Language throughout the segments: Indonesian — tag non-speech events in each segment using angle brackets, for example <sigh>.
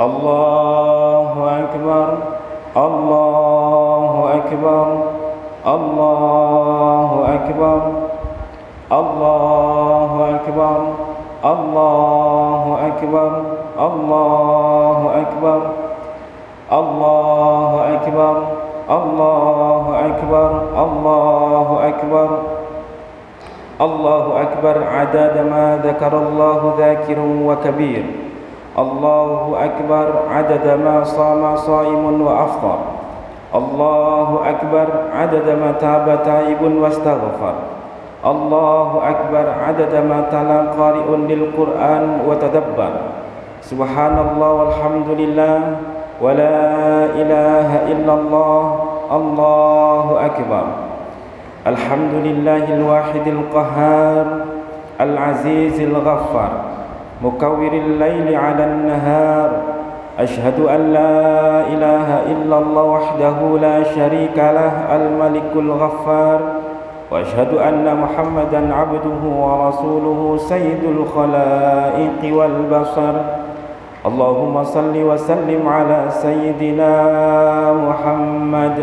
الله أكبر الله أكبر الله أكبر الله أكبر الله أكبر الله أكبر الله أكبر الله أكبر الله أكبر الله أكبر عدد ما ذكر الله ذاكر وكبير الله أكبر عدد ما صام صائم وأفطر الله أكبر عدد ما تاب تائب واستغفر الله أكبر عدد ما تلا قارئ للقرآن وتدبر سبحان الله والحمد لله ولا إله إلا الله الله أكبر الحمد لله الواحد القهار العزيز الغفار مكور الليل على النهار. أشهد أن لا إله إلا الله وحده لا شريك له الملك الغفار. وأشهد أن محمدا عبده ورسوله سيد الخلائق والبشر اللهم صل وسلم على سيدنا محمد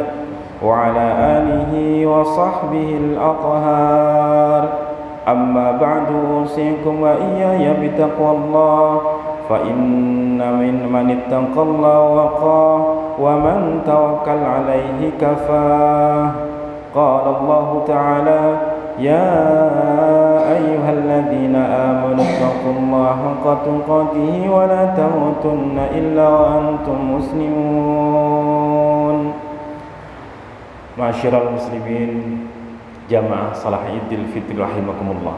وعلى آله وصحبه الأطهار. أما بعد أوصيكم وإياي بتقوى الله. فإن من من اتقى الله وقاه ومن توكل عليه كفاه قال الله تعالى يا أيها الذين آمنوا اتقوا الله حق تقاته ولا تموتن إلا وأنتم مسلمون. معاشر المسلمين jamaah salah idul fitri rahimakumullah.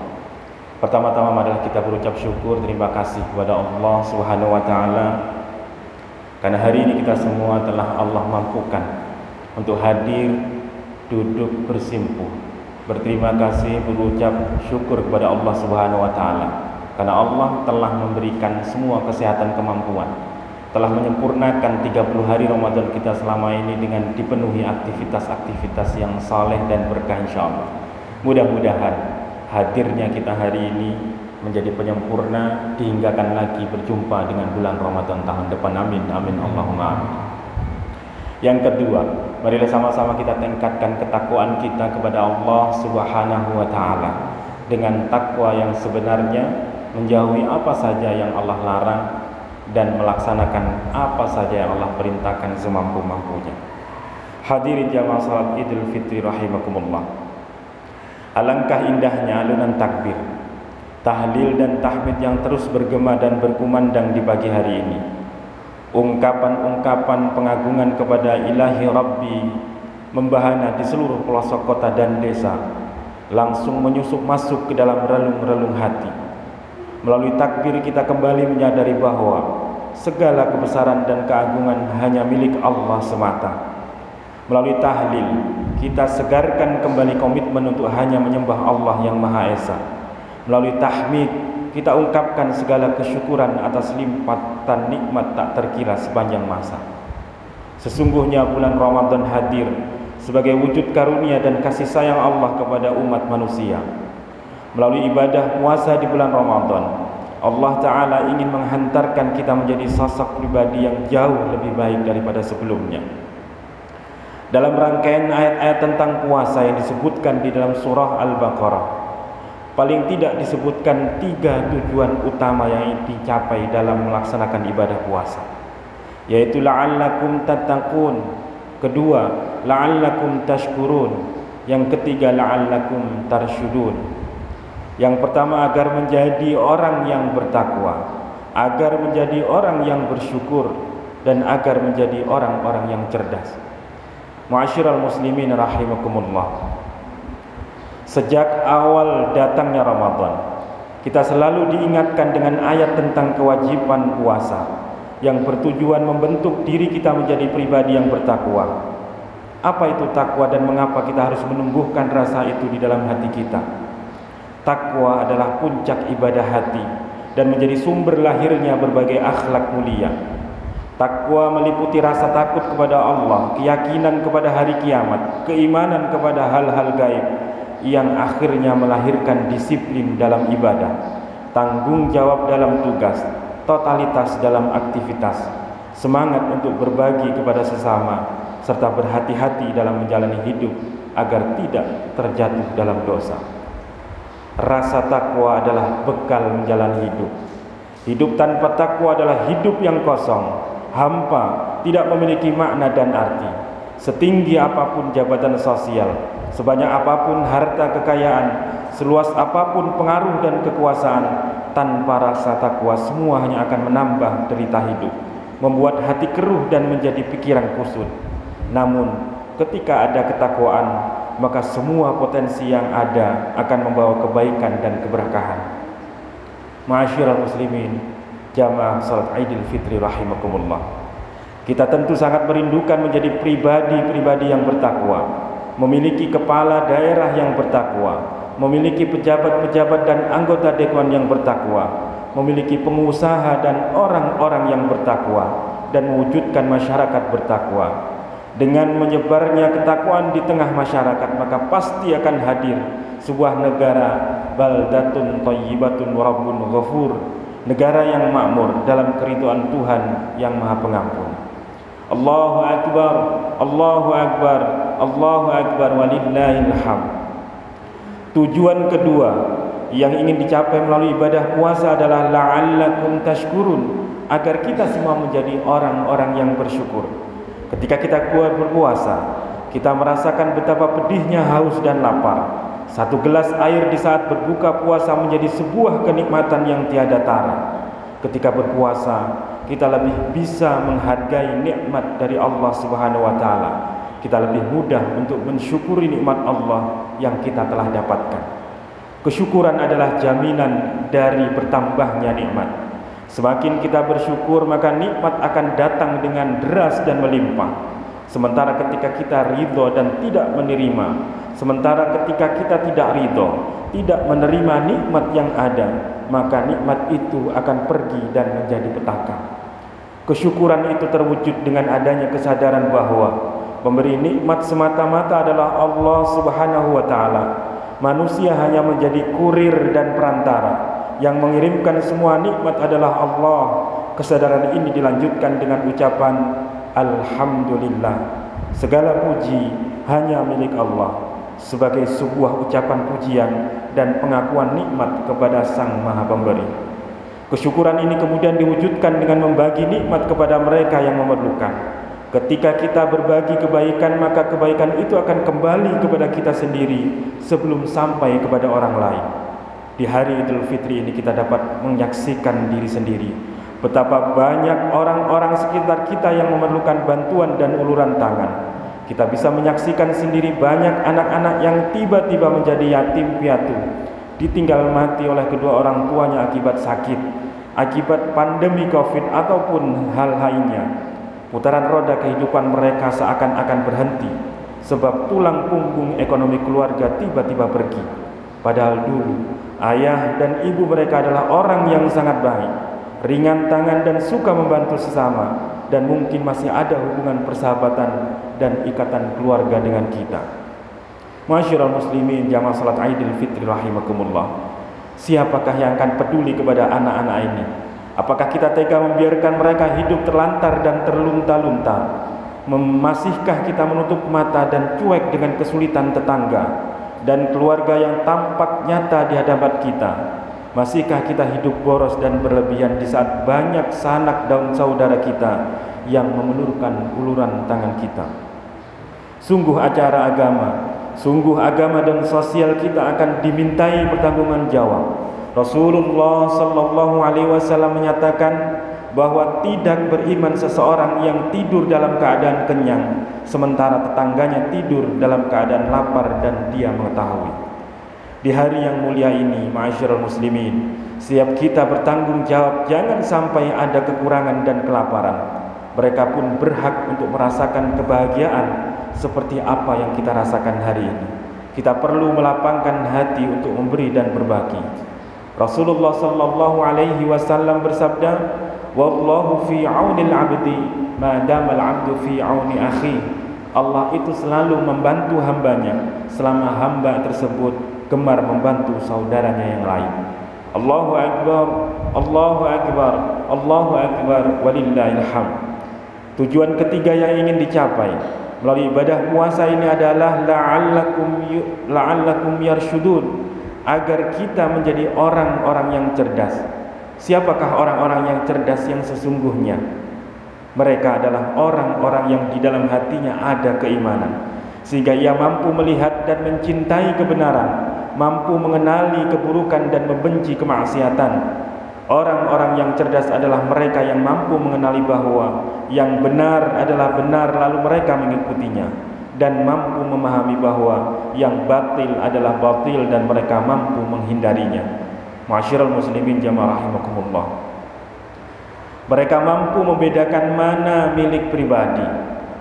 Pertama-tama marilah kita berucap syukur terima kasih kepada Allah Subhanahu wa taala. Karena hari ini kita semua telah Allah mampukan untuk hadir duduk bersimpuh berterima kasih berucap syukur kepada Allah Subhanahu wa taala. Karena Allah telah memberikan semua kesehatan kemampuan telah menyempurnakan 30 hari Ramadan kita selama ini dengan dipenuhi aktivitas-aktivitas yang saleh dan berkah insyaallah mudah-mudahan hadirnya kita hari ini menjadi penyempurna dihinggakan lagi berjumpa dengan bulan Ramadan tahun depan. Amin amin Allahumma amin. Yang kedua marilah sama-sama kita tingkatkan ketakwaan kita kepada Allah Subhanahu wa taala dengan takwa yang sebenarnya menjauhi apa saja yang Allah larang dan melaksanakan apa saja yang Allah perintahkan semampu-mampunya hadirin jamaah salat Idul Fitri rahimakumullah Alangkah indahnya alunan takbir, tahlil dan tahmid yang terus bergema dan berkumandang di pagi hari ini. Ungkapan-ungkapan pengagungan kepada ilahi Rabbi membahana di seluruh pelosok kota dan desa, langsung menyusup masuk ke dalam relung-relung hati. Melalui takbir kita kembali menyadari bahwa segala kebesaran dan keagungan hanya milik Allah semata. Melalui tahlil, kita segarkan kembali komitmen untuk hanya menyembah Allah yang Maha Esa. Melalui tahmid, kita ungkapkan segala kesyukuran atas limpatan nikmat tak terkira sepanjang masa. Sesungguhnya bulan Ramadan hadir sebagai wujud karunia dan kasih sayang Allah kepada umat manusia. Melalui ibadah puasa di bulan Ramadan, Allah Ta'ala ingin menghantarkan kita menjadi sosok pribadi yang jauh lebih baik daripada sebelumnya. Dalam rangkaian ayat-ayat tentang puasa yang disebutkan di dalam surah Al-Baqarah Paling tidak disebutkan tiga tujuan utama yang dicapai dalam melaksanakan ibadah puasa. Yaitu la'allakum tattaqun. Kedua, la'allakum tashkurun. Yang ketiga, la'allakum tarsyudun Yang pertama agar menjadi orang yang bertakwa Agar menjadi orang yang bersyukur Dan agar menjadi orang-orang yang cerdas Ma'asyiral muslimin rahimakumullah. Sejak awal datangnya Ramadan, kita selalu diingatkan dengan ayat tentang kewajiban puasa yang bertujuan membentuk diri kita menjadi pribadi yang bertakwa. Apa itu takwa dan mengapa kita harus menumbuhkan rasa itu di dalam hati kita? Takwa adalah puncak ibadah hati dan menjadi sumber lahirnya berbagai akhlak mulia. Takwa meliputi rasa takut kepada Allah, keyakinan kepada hari kiamat, keimanan kepada hal-hal gaib yang akhirnya melahirkan disiplin dalam ibadah, tanggung jawab dalam tugas, totalitas dalam aktivitas, semangat untuk berbagi kepada sesama, serta berhati-hati dalam menjalani hidup agar tidak terjatuh dalam dosa. Rasa takwa adalah bekal menjalani hidup. Hidup tanpa takwa adalah hidup yang kosong, hampa, tidak memiliki makna dan arti. Setinggi apa pun jabatan sosial, sebanyak apa pun harta kekayaan, seluas apa pun pengaruh dan kekuasaan, tanpa rasa takwa semua hanya akan menambah derita hidup, membuat hati keruh dan menjadi pikiran kusut. Namun, ketika ada ketakwaan, maka semua potensi yang ada akan membawa kebaikan dan keberkahan. Ma'asyiral muslimin, jamaah salat Idul Fitri rahimakumullah. Kita tentu sangat merindukan menjadi pribadi-pribadi yang bertakwa, memiliki kepala daerah yang bertakwa, memiliki pejabat-pejabat dan anggota dewan yang bertakwa, memiliki pengusaha dan orang-orang yang bertakwa dan mewujudkan masyarakat bertakwa dengan menyebarnya ketakwaan di tengah masyarakat maka pasti akan hadir sebuah negara baldatun thayyibatun wa rabbun ghafur. Negara yang makmur dalam keridhaan Tuhan yang Maha Pengampun. Allahu akbar Allahu akbar Allahu akbar walillahil hamd. Tujuan kedua yang ingin dicapai melalui ibadah puasa adalah la'allakum tashkurun agar kita semua menjadi orang-orang yang bersyukur Ketika kita kuat berpuasa, kita merasakan betapa pedihnya haus dan lapar. Satu gelas air di saat berbuka puasa menjadi sebuah kenikmatan yang tiada tara. Ketika berpuasa, kita lebih bisa menghargai nikmat dari Allah Subhanahu wa taala. Kita lebih mudah untuk mensyukuri nikmat Allah yang kita telah dapatkan. Kesyukuran adalah jaminan dari bertambahnya nikmat. Semakin kita bersyukur maka nikmat akan datang dengan deras dan melimpah. Sementara ketika kita ridho dan tidak menerima, sementara ketika kita tidak ridho, tidak menerima nikmat yang ada, maka nikmat itu akan pergi dan menjadi petaka. Kesyukuran itu terwujud dengan adanya kesadaran bahwa pemberi nikmat semata-mata adalah Allah Subhanahu wa taala. Manusia hanya menjadi kurir dan perantara yang mengirimkan semua nikmat adalah Allah. Kesadaran ini dilanjutkan dengan ucapan Alhamdulillah. Segala puji hanya milik Allah sebagai sebuah ucapan pujian dan pengakuan nikmat kepada Sang Maha Pemberi. Kesyukuran ini kemudian diwujudkan dengan membagi nikmat kepada mereka yang memerlukan. Ketika kita berbagi kebaikan, maka kebaikan itu akan kembali kepada kita sendiri sebelum sampai kepada orang lain. Di hari Idul Fitri ini kita dapat menyaksikan diri sendiri betapa banyak orang-orang sekitar kita yang memerlukan bantuan dan uluran tangan. Kita bisa menyaksikan sendiri banyak anak-anak yang tiba-tiba menjadi yatim piatu, ditinggal mati oleh kedua orang tuanya akibat sakit, akibat pandemi Covid ataupun hal lainnya. Putaran roda kehidupan mereka seakan-akan berhenti sebab tulang punggung ekonomi keluarga tiba-tiba pergi. Padahal dulu Ayah dan ibu mereka adalah orang yang sangat baik, ringan tangan dan suka membantu sesama dan mungkin masih ada hubungan persahabatan dan ikatan keluarga dengan kita. Masyarul muslimin jamaah salat Aidil Fitri rahimakumullah. Siapakah yang akan peduli kepada anak-anak ini? Apakah kita tega membiarkan mereka hidup terlantar dan terlunta-lunta? Masihkah kita menutup mata dan cuek dengan kesulitan tetangga? Dan keluarga yang tampak nyata di hadapan kita Masihkah kita hidup boros dan berlebihan di saat banyak sanak daun saudara kita yang memelurkan uluran tangan kita? Sungguh acara agama, sungguh agama dan sosial kita akan dimintai pertanggungan jawab. Rasulullah sallallahu alaihi wasallam menyatakan bahwa tidak beriman seseorang yang tidur dalam keadaan kenyang sementara tetangganya tidur dalam keadaan lapar dan dia mengetahui. Di hari yang mulia ini, ma'asyiral muslimin, setiap kita bertanggung jawab jangan sampai ada kekurangan dan kelaparan. Mereka pun berhak untuk merasakan kebahagiaan seperti apa yang kita rasakan hari ini. Kita perlu melapangkan hati untuk memberi dan berbagi. Rasulullah sallallahu alaihi wasallam bersabda, Wallahu fi aunil abdi madam al abdu fi auni akhi. Allah itu selalu membantu hambanya selama hamba tersebut gemar membantu saudaranya yang lain. Allahu akbar, Allahu akbar, Allahu akbar walillahil. Tujuan ketiga yang ingin dicapai melalui ibadah puasa ini adalah la'allakum la'allakum agar kita menjadi orang-orang yang cerdas. Siapakah orang-orang yang cerdas yang sesungguhnya? Mereka adalah orang-orang yang di dalam hatinya ada keimanan sehingga ia mampu melihat dan mencintai kebenaran, mampu mengenali keburukan dan membenci kemaksiatan. Orang-orang yang cerdas adalah mereka yang mampu mengenali bahwa yang benar adalah benar lalu mereka mengikutinya dan mampu memahami bahwa yang batil adalah batil dan mereka mampu menghindarinya. Masyiral muslimin jamaah. Mereka mampu membedakan mana milik pribadi,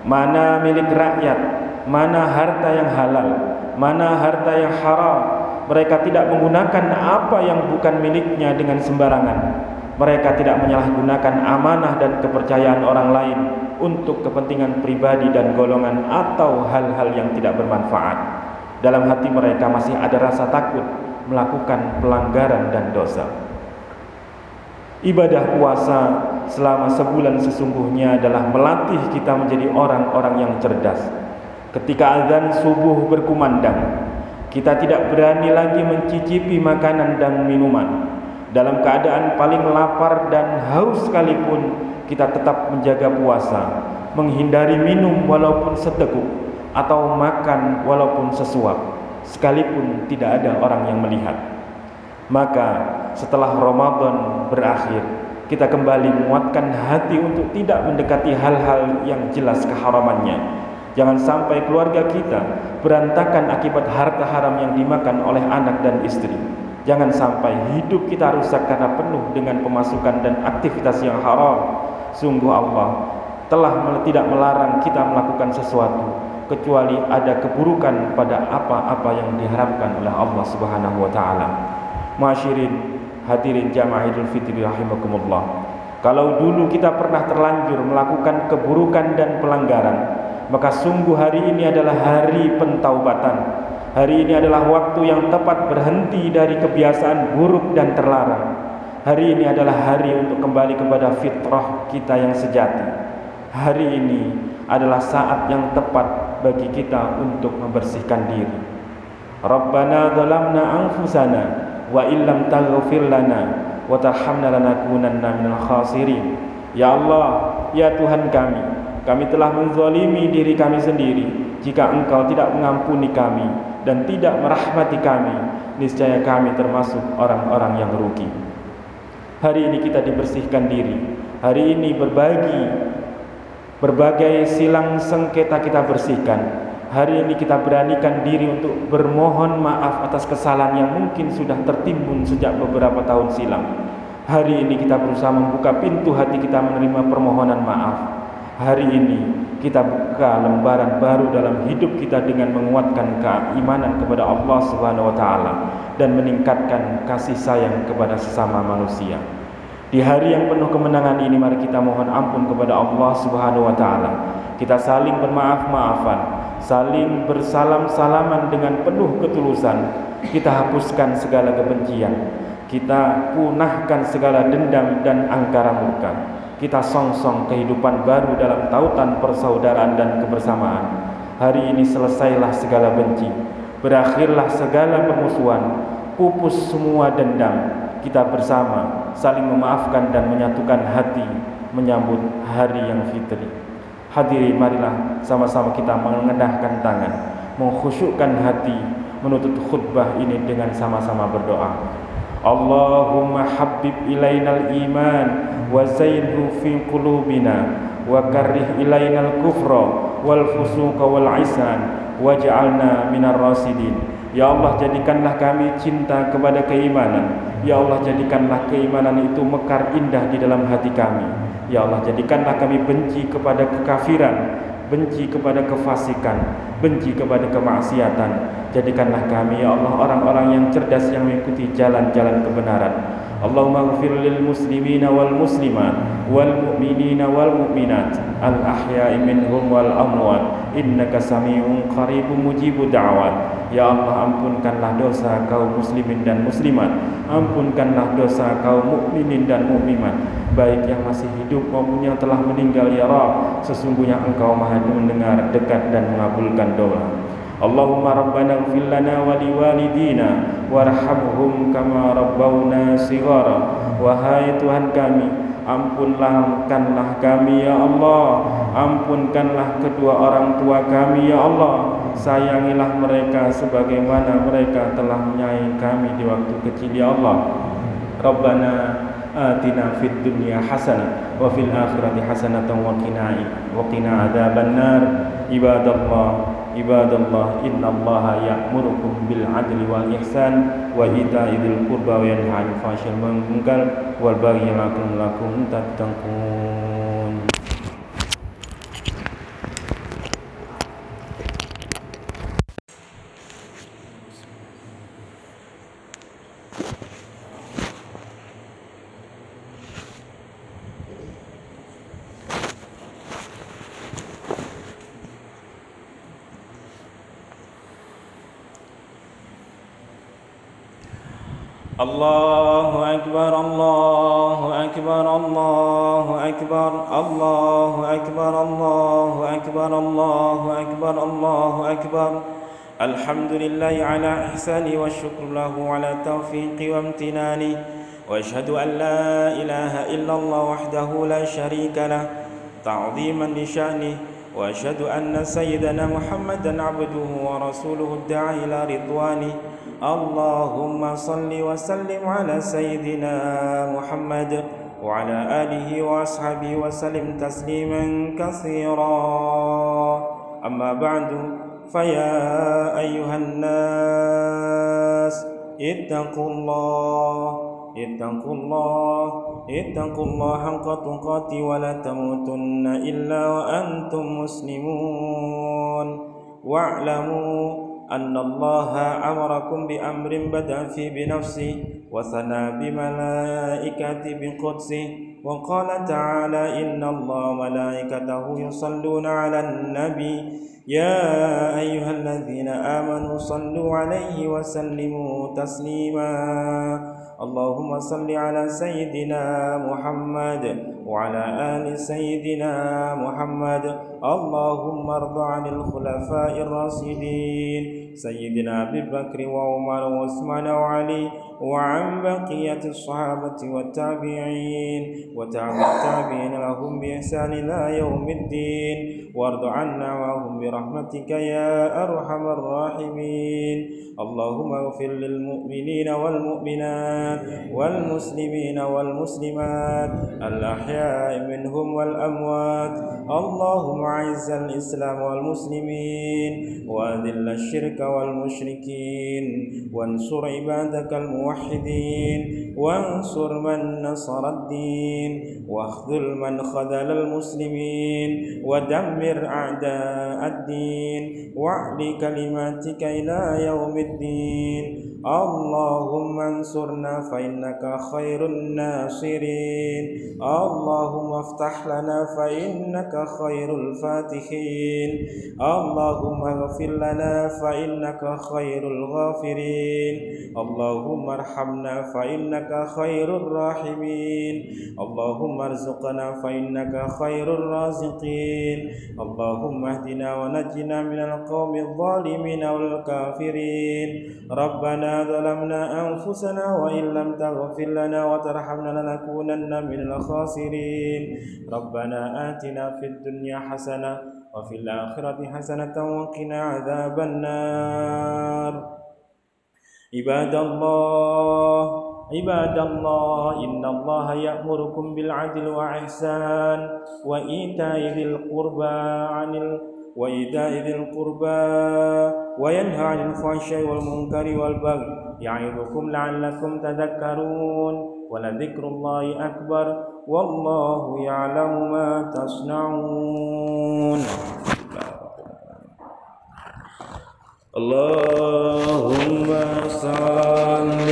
mana milik rakyat, mana harta yang halal, mana harta yang haram, mereka tidak menggunakan apa yang bukan miliknya dengan sembarangan. Mereka tidak menyalahgunakan amanah dan kepercayaan orang lain untuk kepentingan pribadi dan golongan atau hal-hal yang tidak bermanfaat. Dalam hati mereka masih ada rasa takut melakukan pelanggaran dan dosa. Ibadah puasa selama sebulan sesungguhnya adalah melatih kita menjadi orang-orang yang cerdas. Ketika azan subuh berkumandang, kita tidak berani lagi mencicipi makanan dan minuman. Dalam keadaan paling lapar dan haus sekalipun, kita tetap menjaga puasa, menghindari minum walaupun seteguk atau makan walaupun sesuap, sekalipun tidak ada orang yang melihat. Maka setelah Ramadan berakhir, kita kembali menguatkan hati untuk tidak mendekati hal-hal yang jelas keharamannya Jangan sampai keluarga kita berantakan akibat harta haram yang dimakan oleh anak dan istri. Jangan sampai hidup kita rusak karena penuh dengan pemasukan dan aktivitas yang haram. Sungguh Allah telah tidak melarang kita melakukan sesuatu kecuali ada keburukan pada apa-apa yang diharapkan oleh Allah Subhanahu wa taala. Masyirin hadirin jamaah Idul Fitri rahimakumullah. Kalau dulu kita pernah terlanjur melakukan keburukan dan pelanggaran, maka sungguh hari ini adalah hari pentaubatan. Hari ini adalah waktu yang tepat berhenti dari kebiasaan buruk dan terlarang. Hari ini adalah hari untuk kembali kepada fitrah kita yang sejati. Hari ini adalah saat yang tepat bagi kita untuk membersihkan diri. Rabbana zalamna anfusana wa illam taghfir lana wa tarhamna lanakunanna minal khasirin. Ya Allah, ya Tuhan kami, kami telah menzalimi diri kami sendiri jika engkau tidak mengampuni kami dan tidak merahmati kami niscaya kami termasuk orang-orang yang rugi hari ini kita dibersihkan diri hari ini berbagi berbagai silang sengketa kita bersihkan. Hari ini kita beranikan diri untuk bermohon maaf atas kesalahan yang mungkin sudah tertimbun sejak beberapa tahun silam. Hari ini kita berusaha membuka pintu hati kita menerima permohonan maaf. Hari ini kita buka lembaran baru dalam hidup kita dengan menguatkan keimanan kepada Allah Subhanahu wa taala dan meningkatkan kasih sayang kepada sesama manusia. Di hari yang penuh kemenangan ini mari kita mohon ampun kepada Allah Subhanahu wa taala. Kita saling bermaaf-maafan, saling bersalam-salaman dengan penuh ketulusan. Kita hapuskan segala kebencian, kita punahkan segala dendam dan angkara murka kita song-song kehidupan baru dalam tautan persaudaraan dan kebersamaan. Hari ini selesailah segala benci, berakhirlah segala permusuhan, pupus semua dendam kita bersama saling memaafkan dan menyatukan hati menyambut hari yang fitri. Hadirin marilah sama-sama kita mengendahkan tangan, mengkhusyukkan hati, menutup khutbah ini dengan sama-sama berdoa. Allahumma habib ilainal iman wa zainhu fi qulubina wa karrih ilainal kufra wal fusuqa wal isan waj'alna minar rasidin. Ya Allah jadikanlah kami cinta kepada keimanan. Ya Allah jadikanlah keimanan itu mekar indah di dalam hati kami. Ya Allah jadikanlah kami benci kepada kekafiran Benci kepada kefasikan Benci kepada kemaksiatan. Jadikanlah kami ya Allah orang-orang yang cerdas yang mengikuti jalan-jalan kebenaran اللهم اغفر للمسلمين والمسلمات والمؤمنين والمؤمنات الأحياء منهم والأموات إنك سميع قريب مجيب دعوات Ya Allah ampunkanlah dosa kaum muslimin dan muslimat Ampunkanlah dosa kaum mukminin dan mukminat baik yang masih hidup maupun yang telah meninggal ya Rabb sesungguhnya engkau maha mendengar dekat dan mengabulkan doa Rabbana ighfir lana wa liwalidina warhamhum kama rabbawna sighara. Wahai Tuhan kami Ampunkanlah kami ya Allah. Ampunkanlah kedua orang tua kami ya Allah. Sayangilah mereka sebagaimana mereka telah menyayangi kami di waktu kecil ya Allah. Rabbana atina fid dunya hasanah wa fil akhirati hasanatan wa qina wa qina adzaban nar. Ibadallah عباد الله إن الله يأمركم بالعدل والإحسان وإيتاء ذي القربى وينهى عن الفحشاء والمنكر والبغي يعظكم لكم تتقون الله أكبر الله أكبر الله أكبر الله أكبر الله أكبر الله أكبر الله أكبر. الحمد لله على إحسانه والشكر له على توفيقي وامتناني وأشهد أن لا إله إلا الله وحده لا شريك له. تعظيما لشأنه وأشهد أن سيدنا محمدا عبده ورسوله الداعي إلى رضوانه. اللهم صل وسلم على سيدنا محمد وعلى آله وأصحابه وسلم تسليما كثيرا. أما بعد فيا أيها الناس اتقوا الله اتقوا الله اتقوا الله حق تقاته ولا تموتن إلا وأنتم مسلمون. واعلموا أن الله أمركم بأمر بدأ في بنفسه وثنى بملائكته بقدسه وقال تعالى إن الله ملائكته يصلون على النبي. يا أيها الذين آمنوا صلوا عليه وسلموا تسليما. اللهم صل على سيدنا محمد وعلى آل سيدنا محمد. اللهم ارض عن الخلفاء الراشدين سيدنا أبي بكر وعمر وعثمان وعلي وعن بقية الصحابة والتابعين وتابع التابعين لهم بإحسان إلى يوم الدين. وارض عنا وهم برحمتك يا أرحم الراحمين. اللهم اغفر للمؤمنين والمؤمنات والمسلمين والمسلمات. الأحياء منهم والأموات. اللهم أعز الإسلام والمسلمين وأذل الشرك والمشركين. وانصر عبادك الموحدين. وانصر من نصر الدين. واخذل من خذل المسلمين. ودمر أعداء الدين. واعل كلماتك إلى يوم الدين. اللهم انصرنا فإنك خير الناصرين. اللهم افتح لنا فإنك خير الفاتحين. اللهم اغفر لنا فإنك خير الغافرين. اللهم ارحمنا فإنك خير الراحمين. اللهم ارزقنا فإنك خير الرازقين. اللهم اهدنا ونجنا من القوم الظالمين والكافرين. ربنا ظلمنا أنفسنا وإن لم تغفر لنا وترحمنا لنكونن من الخاسرين. ربنا آتنا في الدنيا حسنة وفي الآخرة حسنة وقنا عذاب النار. عباد الله عباد الله إن الله يأمركم بالعدل وإحسان وإيتاء ذي القربى عن ال... وإيتاء ذي القربى وينهى عن الفحشاء والمنكر والبغي يعظكم لعلكم تذكرون ولذكر الله أكبر والله يعلم ما تصنعون. اللهم صل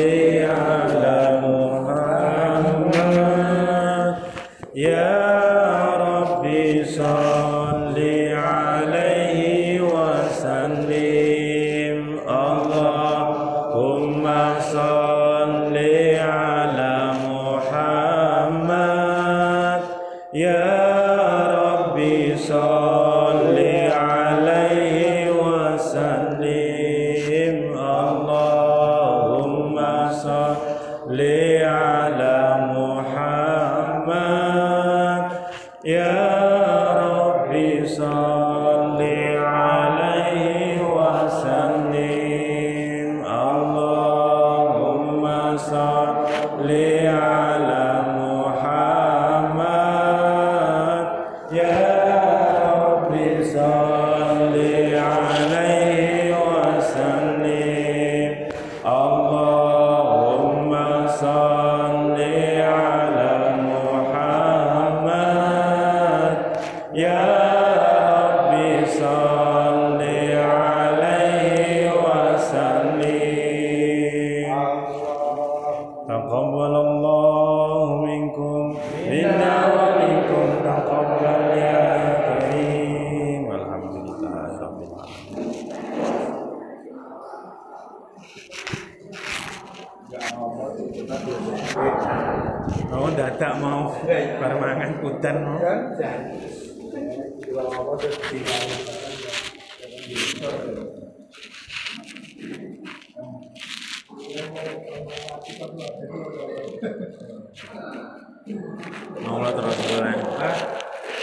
Mau lah terus terus.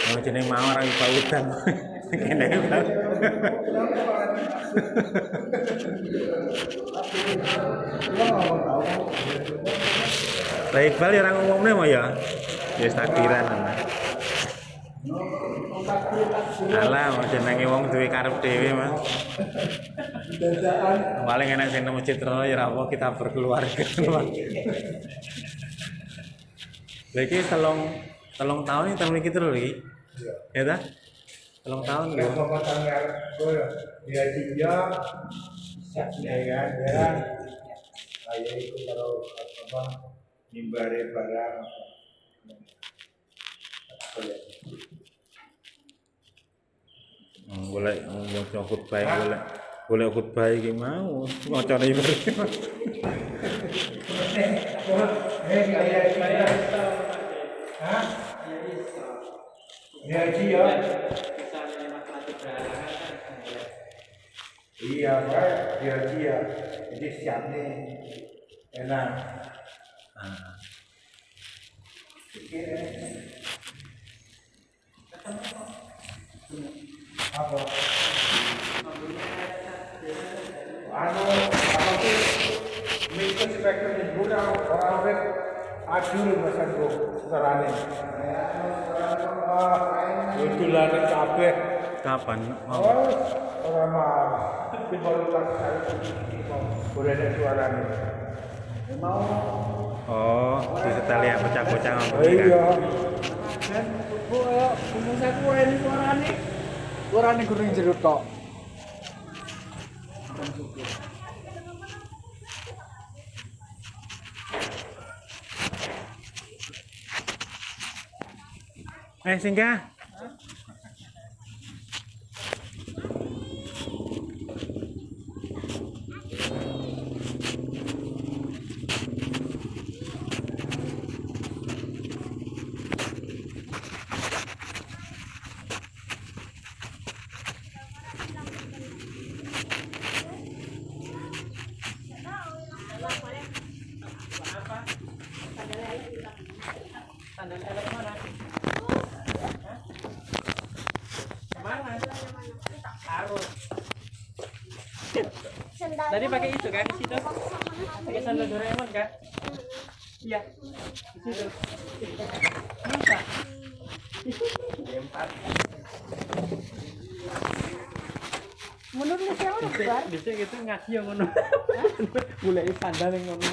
Mau jeneng mau orang ipa hutan. <laughs> Kene kan. Lah Iqbal ya orang umumnya mau ya. Ya ana. Alah, jenenge wong duwe karep dhewe, Mas. Paling enak sing nemu citra ya apa kita berkeluarga. Lha iki telung telung tahun iki telung iki terus iki. Ya ta? Telung tahun lho. Bapak tanggal dia dia ya kan ya saya itu kalau apa nimbare barang apa ya Hmm, Golek maca khutbah golek golek khutbah iki mau macane iki. Hah? Ya dia. Iya, Pak. Dia dia. Jadi siap nih. Enak. Ah. apa Oh. oh orang mah tapi baru lagi saya boleh ada suaranya mau. Oh, disetali ya bocah-bocah ngomong iya kan bu ayo saya kue ini suaranya suaranya kuning jeruk kok Eh, singgah. Tadi pakai itu kan di situ. Pakai sandal Doraemon kan? Iya. Di situ. Bisa. Empat. Menurut siapa lu bar? Bisa gitu ngaji yang ngono. <laughs> Mulai sandal yang ngono.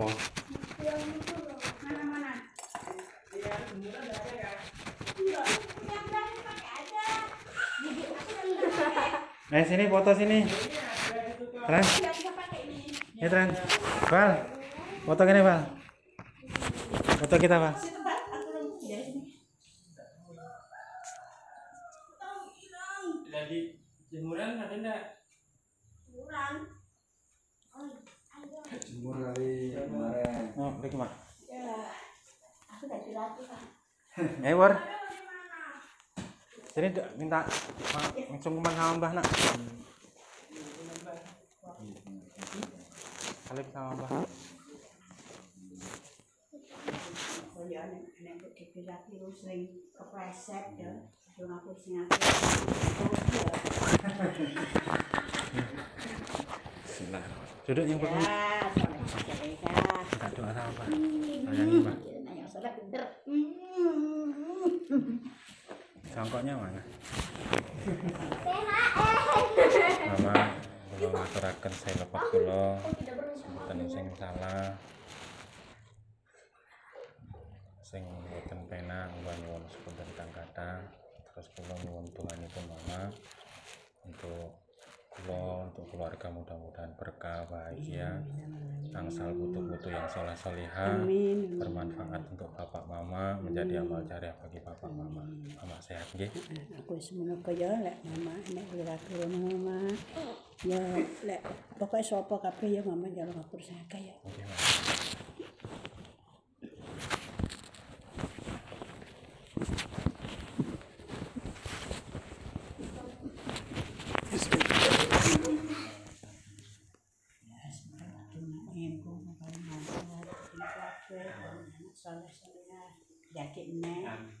Apa? Iya, yang pakai aja. Gigi aku Eh sini foto sini. Tran, ya Tran. Val, foto gini Val. Foto kita Val. Jadi jemuran ada enggak? Kurang. Jemur kali kemarin. Oh, balik mak. Ya. Aku udah dilatih, Pak. <laughs> Eh War, dek, minta kumpang sama Mbah nak. Kali sama Mbah. Oh ya, nek sering kepleset ya. Cuma aku sing aku. <laughs> Bismillah. Duduk yang Ya, pertama. Minta doa. Sangkoknya mana? Mama, kalau ngaturaken saya lepas kula sebutan sing salah. Sing mboten penak mbah nyuwun sepunten kang kathah. Terus kula nyuwun Tuhanipun Mama untuk kula untuk keluarga mudah-mudahan berkah bahagia. Angsal putu-putu yang soleh solihah bermanfaat untuk bapak mama menjadi amal jariah bagi bapak mama. Mama sehat nggih? Aku semono kaya lek mama nek liraku mama. Ya lek pokoke sapa kabeh ya mama jalur ngapur saya kaya soleh soleh yakin nek ya nek mama